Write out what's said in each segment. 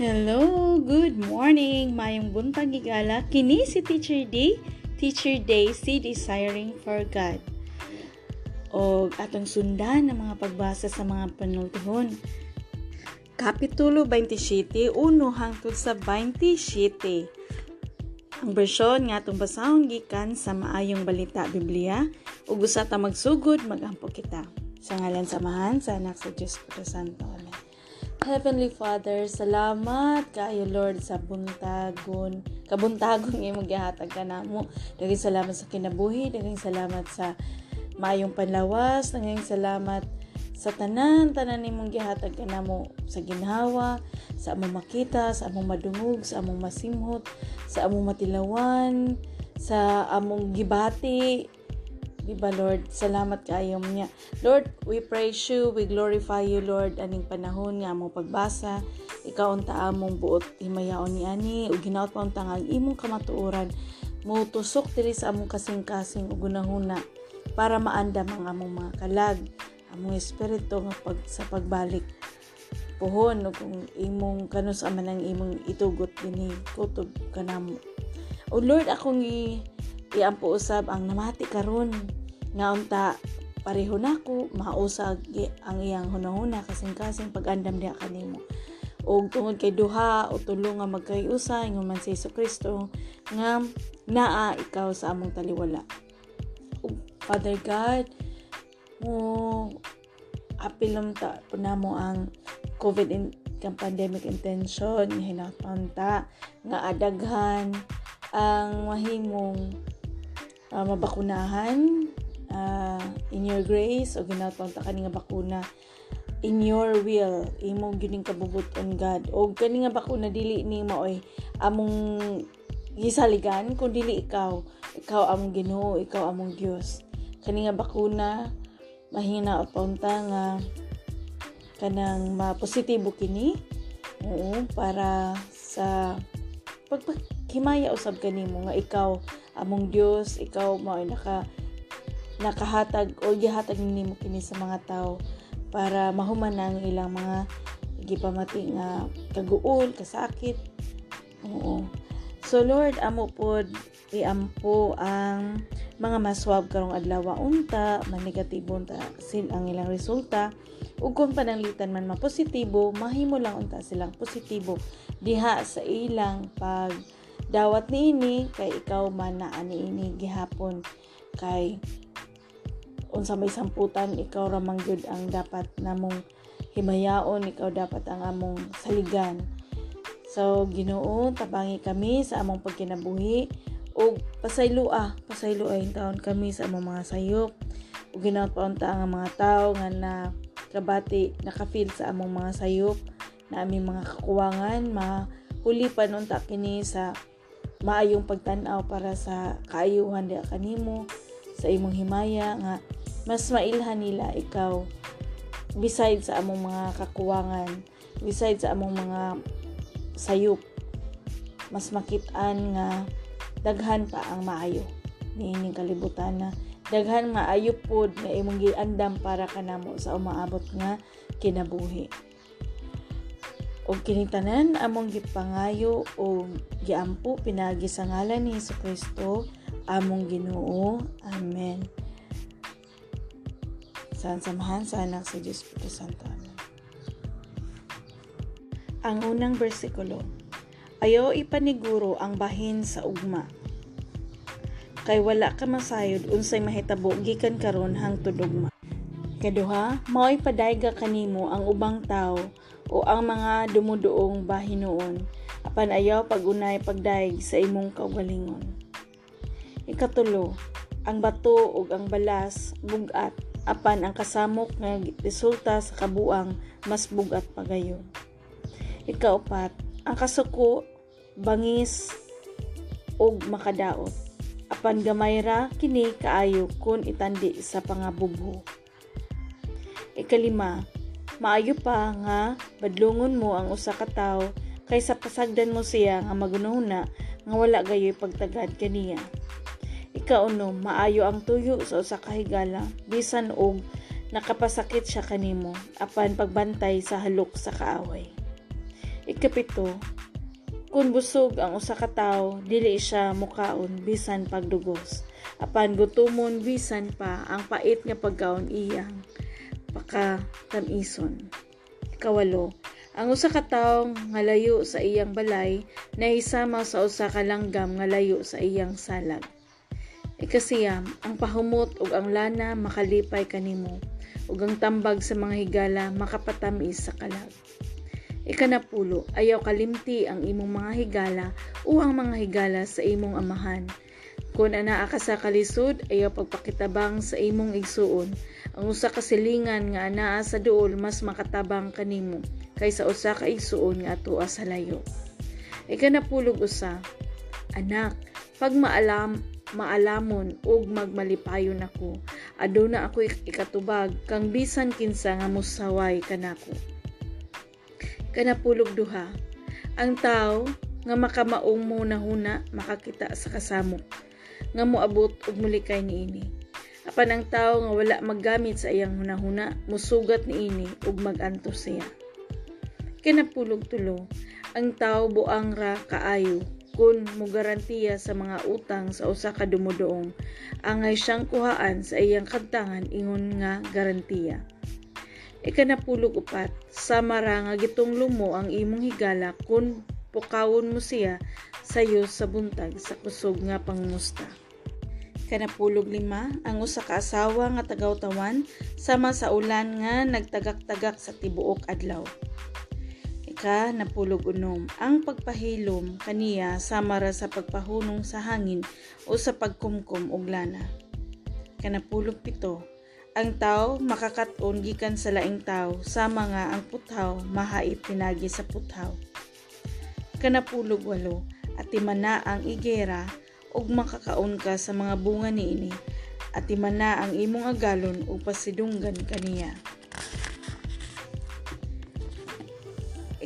Hello, good morning. Mayong buntag igala. Kini si Teacher D. Teacher Day si Desiring for God. O atong sundan ng mga pagbasa sa mga panultihon. Kapitulo 27, 1 hangtod sa 27. Ang bersyon nga atong basahon gikan sa maayong balita Biblia ug usa ta magsugod magampo kita. Sa ngalan samahan sa anak sa Dios Santo. Heavenly Father, salamat kayo Lord sa buntagon. Kabuntagon nga imong gihatag kanamo. Daghang salamat sa kinabuhi, daghang salamat sa maayong panlawas, daghang salamat sa tanan tanan nimong gihatag kanamo sa ginhawa, sa among makita, sa among madungog, sa among masimhot, sa among matilawan, sa among gibati, Di ba, Lord? Salamat kayo niya. Lord, we praise you, we glorify you, Lord, aning panahon nga among pagbasa. Ikaw unta among buot himayaon ni ani, ug ginaot pa ang imong kamatuoran. Mo tusok diri sa among kasing-kasing ug gunahuna para maandam ang among mga kalag, among espiritu nga pag, sa pagbalik puhon ug kung imong kanus aman ang imong itugot dinhi kutob kanamo. O Lord, akong i iampo usab ang namati karon nga unta pareho nako mausag ang iyang hunahuna kasing-kasing pag-andam diha kanimo. Og tungod kay duha o tulo nga magkayusa ingon man si Kristo nga naa ikaw sa among taliwala. Ug Father God mo apilom ta mo ang COVID in, kang pandemic intention hinaton ta nga adaghan ang mahimong uh, mabakunahan uh, in your grace o ginatawag ta kani nga bakuna in your will imong gining kabubuton God. O kani nga bakuna dili ni maoy among gisaligan kung dili ikaw ikaw among Ginoo ikaw among Dios kani nga bakuna mahina paunta nga kanang mapositibo kini oo para sa pagpahimaya usab kanimo nga ikaw among Dios ikaw mao naka nakahatag o gihatag nimo kini sa mga tao para mahuman ang ilang mga gipamati nga kaguol, kasakit. Oo. So Lord, amo pod iampo ang mga maswab karong adlaw unta, man negatibo unta sin ang ilang resulta ug kung pananglitan man mapositibo, mahimo lang unta silang positibo diha sa ilang pag dawat niini kay ikaw man na ani ini gihapon kay unsa may samputan ikaw ra gyud ang dapat namong himayaon ikaw dapat ang among saligan. So Ginoo tabangi kami sa among pagkinabuhi ug pasaylua yung taon kami sa among mga sayop. Ug ginaot paunta ang mga tawo nga na trabati nakafeel sa among mga sayop na aming mga kakuwangan mahuli pa nun kini sa maayong pagtan-aw para sa kaayuhan di kanimo sa imong himaya nga mas mailhan nila ikaw beside sa among mga kakuwangan beside sa among mga sayop. Mas makitaan nga daghan pa ang maayo. Niining kalibutan na daghan maayo pod nga imong giandam para kanamo sa umaabot nga kinabuhi. O kinitanan among gipangayo o giampo pinagi sa ngalan ni Hesus Kristo among Ginoo. Amen sa samahan sa anak sa Diyos Puto Santo. Ang unang bersikulo, Ayaw ipaniguro ang bahin sa ugma. Kay wala ka masayod unsay mahitabo gikan karon hangtod ugma. Kaduha, mao'y padayga kanimo ang ubang tao o ang mga dumuduong bahinoon apan ayaw pagunay pagdaig sa imong kaugalingon. Ikatulo, ang bato ug ang balas bugat apan ang kasamok nga resulta sa kabuang mas bugat pagayon. Ikaupat, ang kasuko, bangis ug makadaot. Apan gamay ra kini kaayo kun itandi sa pangabubho. Ikalima, maayo pa nga badlungon mo ang usa ka tawo kaysa pasagdan mo siya nga magununa nga wala gayoy pagtagad kaniya. Ikauno, maayo ang tuyo sa usa ka higala bisan og nakapasakit siya kanimo apan pagbantay sa halok sa kaaway. Ikapito, kung busog ang usa ka tawo, dili siya mukaon bisan pagdugos. Apan gutumon bisan pa ang pait nga pagkaon iyang pakatamison. Ikawalo, ang usa ka tawo nga layo sa iyang balay nahisama sa usa ka langgam nga layo sa iyang salag. Ikasiyam, ang pahumot ug ang lana makalipay kanimo ug ang tambag sa mga higala makapatamis sa kalag. Ikanapulo, ayaw kalimti ang imong mga higala o ang mga higala sa imong amahan. Kung anaa ka sa kalisod, ayaw pagpakitabang sa imong igsuon. Ang usa ka silingan nga anaa sa duol mas makatabang kanimo kaysa usa ka igsuon nga atoa sa layo. Ikanapulog usa, anak, pag maalam maalamon ug magmalipayon ako. Aduna ako ikatubag kang bisan kinsa nga musaway kanako. Kanapulog duha. Ang tao nga makamaong mo na huna makakita sa kasamo nga moabot og mulikay niini. Apan ang tao nga wala maggamit sa iyang hunahuna musugat niini ug maganto siya. Kanapulog tulo. Ang tao buang ra kaayo kun mo garantiya sa mga utang sa usa ka dumudoong angay siyang kuhaan sa iyang kantangan ingon nga garantiya. Ikanapulog upat, samara nga gitong lumo ang imong higala kun pukawon mo siya sayo sa buntag sa kusog nga pangmusta. Kanapulog lima, ang usa ka asawa nga tagaw-tawan sama sa ulan nga nagtagak-tagak sa tibuok adlaw ka napulog unom. Ang pagpahilom kaniya samara sa pagpahunong sa hangin o sa pagkumkum og lana. Kanapulog pito. Ang tao makakaton gikan sa laing tao sama nga ang puthaw mahait pinagi sa puthaw. Kanapulog walo. At timana ang igera ug makakaon ka sa mga bunga niini at timana ang imong agalon o pasidunggan kaniya.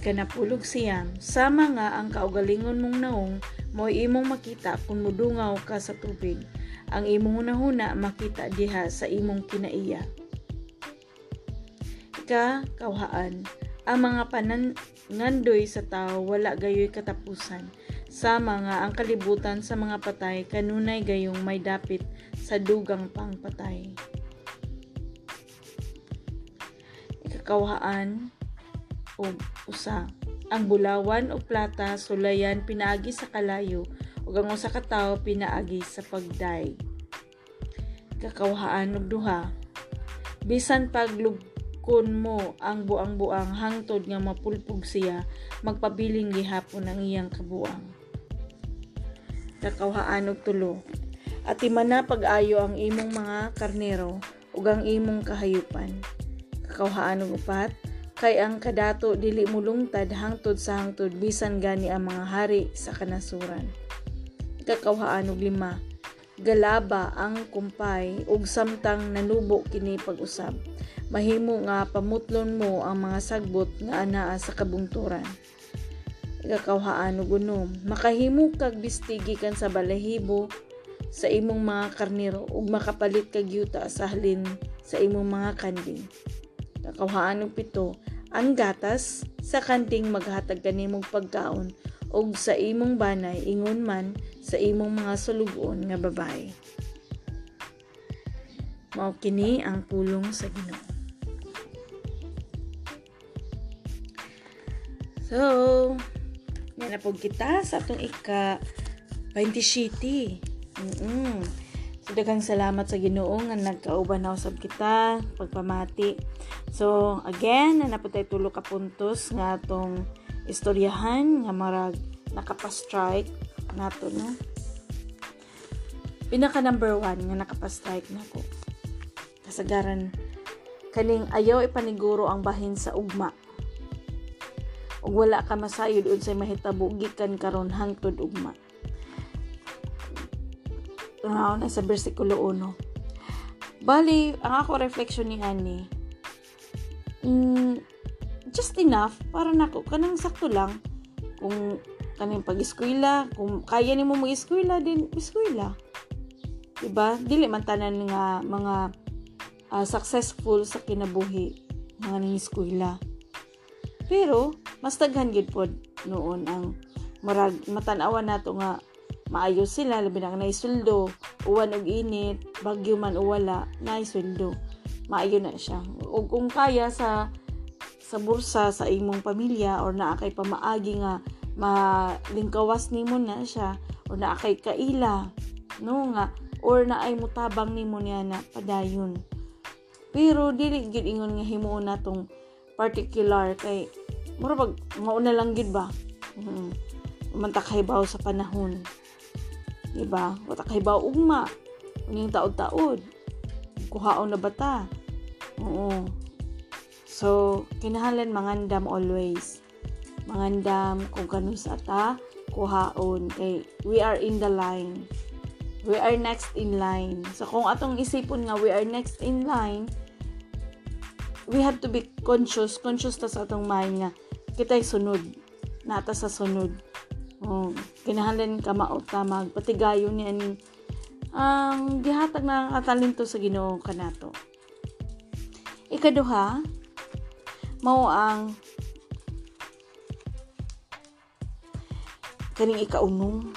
Ikanapulog siyam, sama nga ang kaugalingon mong naong mo imong makita kung mudungaw ka sa tubig. Ang imong hunahuna makita diha sa imong kinaiya. Ika, kawhaan, ang mga panangandoy sa tao wala gayoy katapusan. Sama nga ang kalibutan sa mga patay kanunay gayong may dapit sa dugang pang patay. O usa. Ang bulawan o plata sulayan pinaagi sa kalayo ug ang usa ka tawo pinaagi sa pagday. Kakawhaan og duha. Bisan paglugkon mo ang buang-buang hangtod nga mapulpog siya, magpabiling gihapon ang iyang kabuang. Kakawhaan og tulo. At imana pag-ayo ang imong mga karnero ug ang imong kahayupan. Kakawhaan og upat kay ang kadato dili mulungtad hangtod sa hangtod bisan gani ang mga hari sa kanasuran. Ikakawhaan og lima, galaba ang kumpay ug samtang nanubo kini pag-usab. Mahimo nga pamutlon mo ang mga sagbot nga anaa sa kabungturan. Ikakawhaan og unom, makahimo kag bistigi kan sa balahibo sa imong mga karniro ug makapalit kag yuta sa halin sa imong mga kanding. Kakawhaan og pito, ang gatas sa kanting maghatag kanimong pagkaon ug sa imong banay ingon man sa imong mga sulugon nga babae. Mao kini ang pulong sa Ginoo. So, yan na po kita sa atong ika 27. Mm-mm. Daghang salamat sa Ginoo nga nagkauban na usab kita pagpamati. So, again, na tayo tulo ka puntos nga atong istoryahan nga marag nakapa-strike nato no. Pinaka number one nga nakapa-strike nako. Kasagaran kaning ayaw ipaniguro ang bahin sa ugma. Ug wala ka masayod unsay mahitabo gikan karon hangtod ugma uh, nasa versikulo 1. Bali, ang ako reflection ni Ani, mm, just enough para nako kanang sakto lang kung kaning pag-eskwela, kung kaya nimo mag-eskwela din, eskwela. Diba? Dili man tanan nga mga uh, successful sa kinabuhi mga ning eskwela. Pero mas daghan gid pod noon ang murag matanawan nato nga maayo sila labi na naisweldo uwan og init bagyo man o wala naisweldo maayo na siya. Ug kung kaya sa sa bursa sa imong pamilya or naa kay pamaagi nga malingkawas nimo na siya or naa kay kaila no nga or naay mutabang nimo niya na padayon. Pero dili gid ingon nga himuon natong particular kay mura pag mauna lang gid ba? Mm-hmm. mantakaybaw sa panahon diba? Watakaybaw ugma. Uning taod-taod. Kuhaon na bata oo. So kinahanglan mangandam always. Mangandam kung kanu sa ta kuhaon. Kay we are in the line. We are next in line. So kung atong isipon nga we are next in line we have to be conscious conscious ta sa atong mind nga kita'y sunod. Nata sa sunod oh, kinahanglan ka maot ka magpatigayon ni aning ang gihatag na katalento sa Ginoo kanato ikaduha mao ang kaning ikaunong.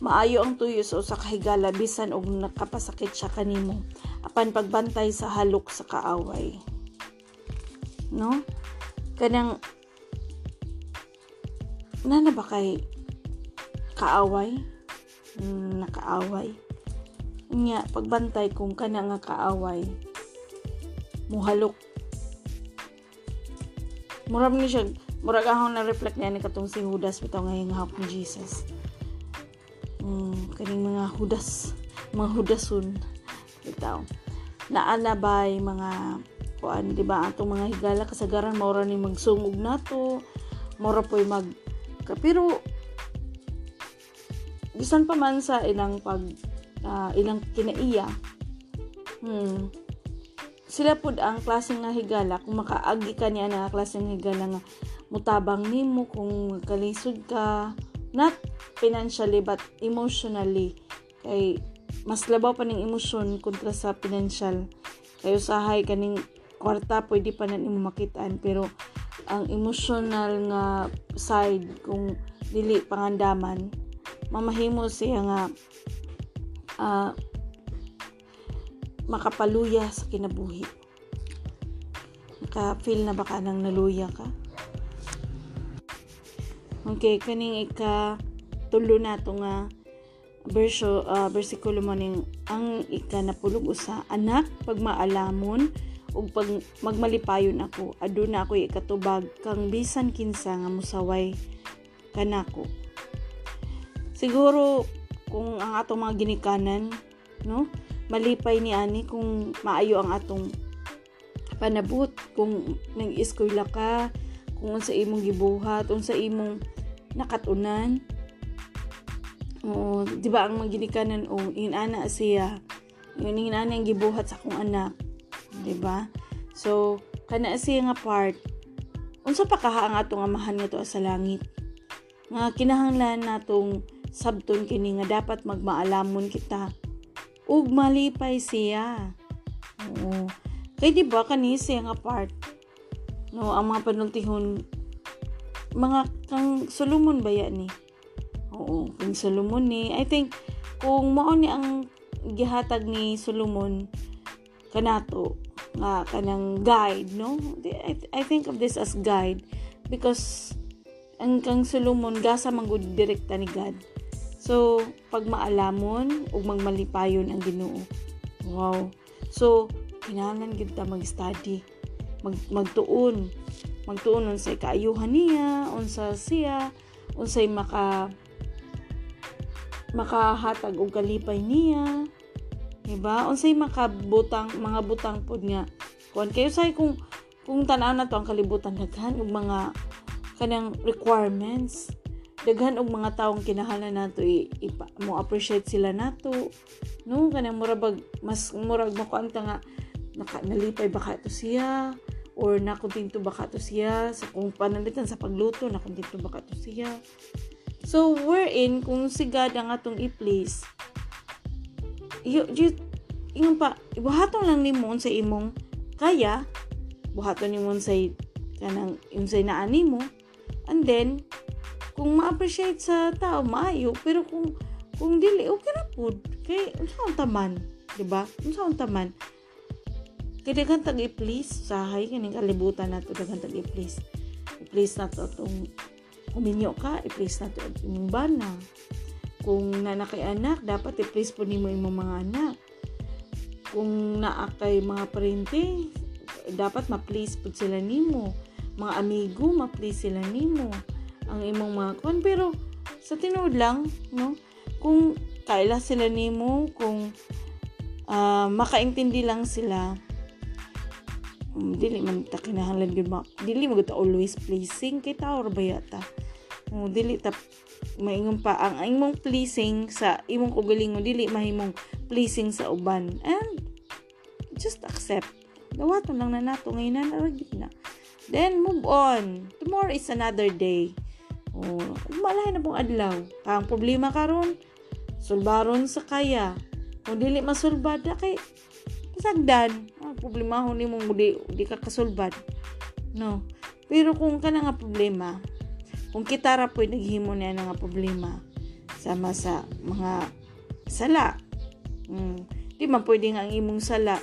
Maayo ang tuyo sa usa ka higala bisan og nakapasakit siya kanimo apan pagbantay sa halok sa kaaway. No? Kanang nana ba kay kaaway? Mm, nakaaway. Nya pagbantay kung kana nga kaaway muhalok. Murag ni siya murag ahon na reflect niya ni katong si Judas bitaw nga hingahap ni Jesus. Mm, kaning mga Judas mga Judason bitaw. Naana bay mga kuan di ba atong mga higala kasagaran maura ni magsungog nato mura po'y mag pero bisan pa man sa ilang pag uh, ilang kinaiya hmm, sila pud ang klase nga higala kung makaagi ka niya na klase nga higala nga mutabang nimo kung kalisod ka not financially but emotionally. Kay mas labaw pa ning emosyon kontra sa financial. Kayo sahay kaning kwarta pwede pa na nimo makitaan. Pero ang emotional nga side kung dili pangandaman mamahimo siya nga uh, makapaluya sa kinabuhi. Naka-feel na baka nang naluya ka? Okay kaning ika tulo na to nga verso uh, bersikulo mo ning ang ika napulog usa anak pagmaalamon ug pag magmalipayon ako aduna ako ikatubag kang bisan kinsa nga musaway kanako siguro kung ang atong mga ginikanan no malipay ni ani kung maayo ang atong panabot. Kung nag-eskwela ka kung unsa imong gibuhat unsa imong nakatunan. O di ba ang mga ginikanan o inana siya. Yun inana ang gibuhat sa akong anak di ba? So, kana siya nga part, unsa pa kaha ang atong amahan nga sa langit? Nga kinahanglan natong sabton kini nga dapat magmaalamon kita. Ug malipay siya. Oo. Kay di ba kani siya nga part? No, ang mga panultihon mga kang Solomon ba yan ni? Oo, kang Solomon ni. I think kung mao ni ang gihatag ni Solomon kanato nga kanang guide no? I, I think of this as guide because ang kang Solomon gasa manggod direkta ni God. So pag maalamon ug magmalipayon ang Ginoo. Wow. So kinahanglan gid ta mag-study mag magtuon. Magtuon unsay kaayuhan niya unsa siya unsay maka makahatag og kalipay niya Diba? Unsay makabutang mga butang pod nga. Kuan. Kayo say kung kung tanaw na to ang kalibutan daghan og mga kanang requirements. Daghan og mga taong kinahanglan nato i, i, mo appreciate sila nato no? Kanang murabag mas murag mo kuanta nga naka, nalipay ba ka to siya? Or nakontinto ba ka to siya? Sa kung panalitan sa pagluto nakontinto ba ka to siya? So wherein kung si God ang atong i-place you, you, yung pa, buhaton lang ni mo sa imong kaya, buhaton ni mo sa kanang unsay naani mo. And then kung ma-appreciate sa tao maayo. Pero kung kung dili okay ra pud kay unsa taman? Di ba unsa taman? Kay daghan tag i-please sahay kaning kalibutan nato daghan tag i-please i-please nato atong uminyo ka i-please nato imong bana kung na kay anak dapat i-please po nimo imong mga anak. Kung naa mga parente dapat ma-please pud sila nimo. Mga amigo ma-please sila nimo. Ang imong mga kon. Pero sa tinuod lang no? Kung kaila sila nimo kung uh, makaintindi lang sila um, dili man ta kinahanglan gyud ma dili mo always pleasing kay tao ra bayata um, dili ta maingon pa ang imong pleasing sa imong kugalingon dili mahimong pleasing sa uban. And just accept. Gawaton lang na nato ngayon na naragit na. Then move on. Tomorrow is another day. Oh malay na pong adlaw. Ang problema karon sulbaron sa kaya. Kung dili masulbad kay kasagdan. Ang problema ho nimo di, di ka kasulbad. No. Pero kung kana nga problema kung kita ra po naghimo na nga problema sama sa mga sala mm, di man pwede nga ang imong sala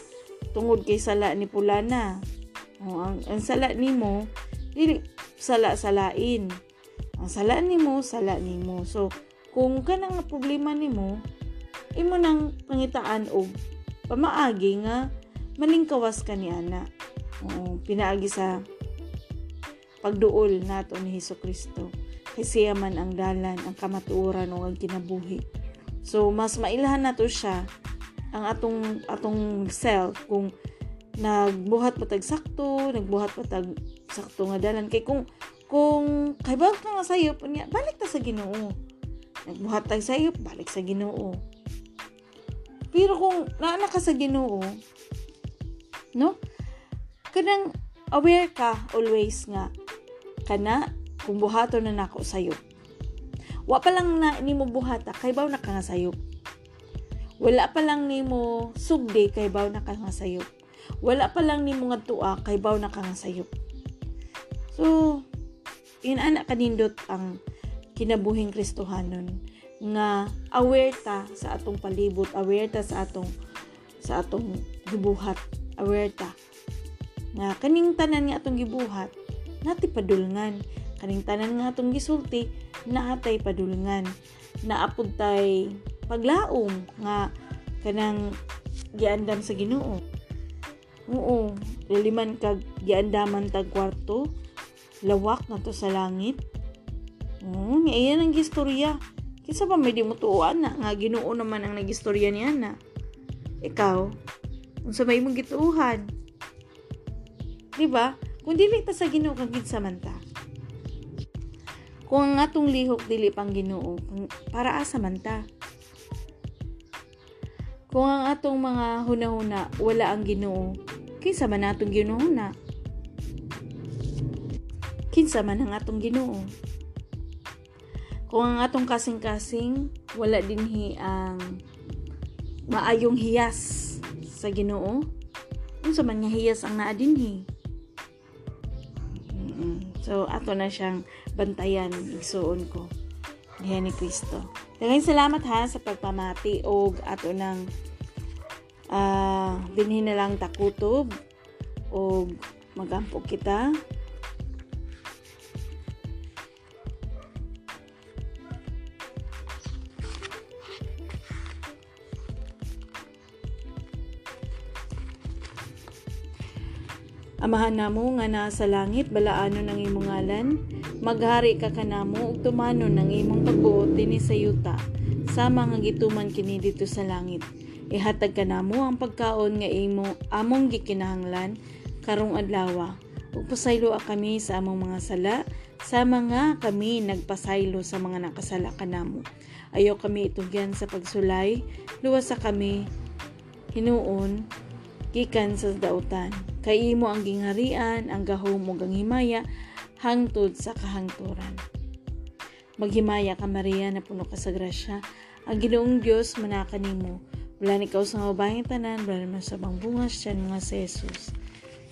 tungod kay sala ni Pulana. O, ang, ang sala nimo dili sala salain. Ang sala nimo sala nimo. So kung kana nga problema nimo imo nang pangitaan og pamaagi nga malingkawas ka ni ana. O, pinaagi sa pagduol nato ni Hesus Kristo. Kay siya man ang dalan, ang kamatuoran o ang kinabuhi. So, mas mailahan nato siya ang atong atong self kung nagbuhat patag sakto, nagbuhat patag sakto nga dalan kay kung kung kay ba ka nga sayop niya, balik ta sa Ginoo. Nagbuhat tag sayop, balik sa Ginoo. Pero kung naana ka sa Ginoo, no? Kanang aware ka always nga kana kung buhaton na nako sayop. Wa pa lang na nimo buhata kay baw na ka nga sayop wala pa lang nimo sugdi kay baw na ka nga sayop. Wala pa lang nimo nga tuwa kay baw na ka nga sayop. So, inana kanindot ang kinabuhing Kristohanon nga aware ta sa atong palibot, aware ta sa atong sa atong gibuhat, aware ta nga kaning tanan nga atong gibuhat nati padulngan kaning tanan nga atong gisulti naatay padulngan naapod tay paglaom nga kanang giandam sa Ginoo. Oo, liliman kag giandaman tag kwarto, lawak na to sa langit. Oo, nga iyan ang gistorya. Kisa pa may di mo tuuan na, nga ginoo naman ang nagistorya niya na. Ikaw, unsa may mong gituuhan. Di ba? Kung dili ta sa ginoo kag samanta. Kung ang atong lihok dili pang ginoo, para asa man? Kung ang atong mga hunahuna wala ang Ginoo, kinsa man atong ginuhuna? Kinsa man ang atong Ginoo? Kung ang atong kasing-kasing wala dinhi ang maayong hiyas sa Ginoo, unsa man nga hiyas ang naa dinhi? So ato na siyang bantayan igsuon ko diha ni Kristo. Daghang salamat ha sa pagpamati og ato nang uh, dinhi na lang takutob og magampo kita. Amahan namo nga nasa langit, balaano ng imong ngalan, maghari ka kanamo ug tumano ng imong pagbuot dinhi sa yuta, sama nga gituman kini dito sa langit. Ihatag kanamo ang pagkaon nga imo among gikinahanglan karong adlaw. Ug pasaylo kami sa among mga sala, sama nga kami nagpasaylo sa mga nakasala kanamo. Ayaw kami itugyan sa pagsulay, luwas sa kami hinuon gikan sa dautan. Kay imo ang gingharian, ang gahom ug ang himaya hangtod sa kahangturan. Maghimaya ka Maria na puno ka sa grasya. Ang Ginoong Dios manaka nimo. Wala ni sa mga babaeng tanan, wala naman sa bang bungas siya mga sa Jesus.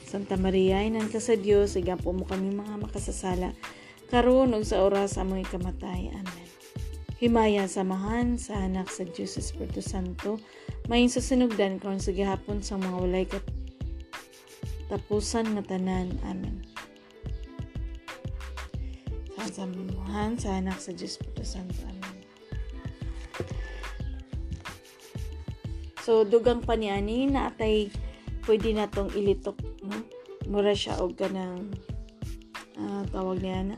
Santa Maria, inan ka sa Dios, igapo mo kami mga makasasala, karon ug sa oras sa among ikamatay. Amen. Himaya samahan sa anak sa Diyos Espiritu Santo, mayin sa sinugdan sa gihapon sa mga walay kat tapusan nga tanan. Amen. Sa samahan sa anak sa Diyos Espiritu Santo. Amen. So, dugang pa niani na atay pwede na tong ilitok, no? Mura siya og kanang uh, tawag niya na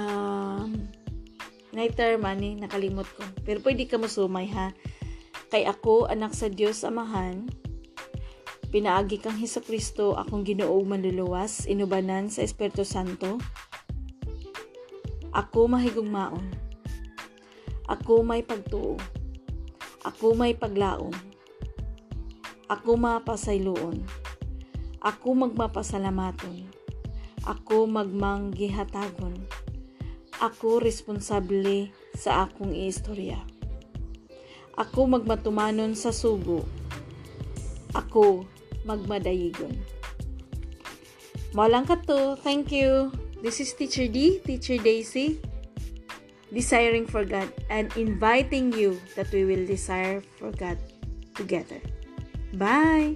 um, night man ni nakalimot ko. Pero pwede ka musumay ha. Kay ako, anak sa Dios Amahan, pinaagi kang Hesus Kristo, akong Ginoo manluluwas, inubanan sa Espiritu Santo. Ako mahigugmaon. Ako may pagtuo ako may paglaom. Ako mapasayloon. Ako magmapasalamaton. Ako magmanggihatagon. Ako responsable sa akong istorya. Ako magmatumanon sa sugo. Ako magmadayigon. Malang ka. Thank you. This is Teacher D, Teacher Daisy desiring for God, and inviting you that we will desire for God together. Bye!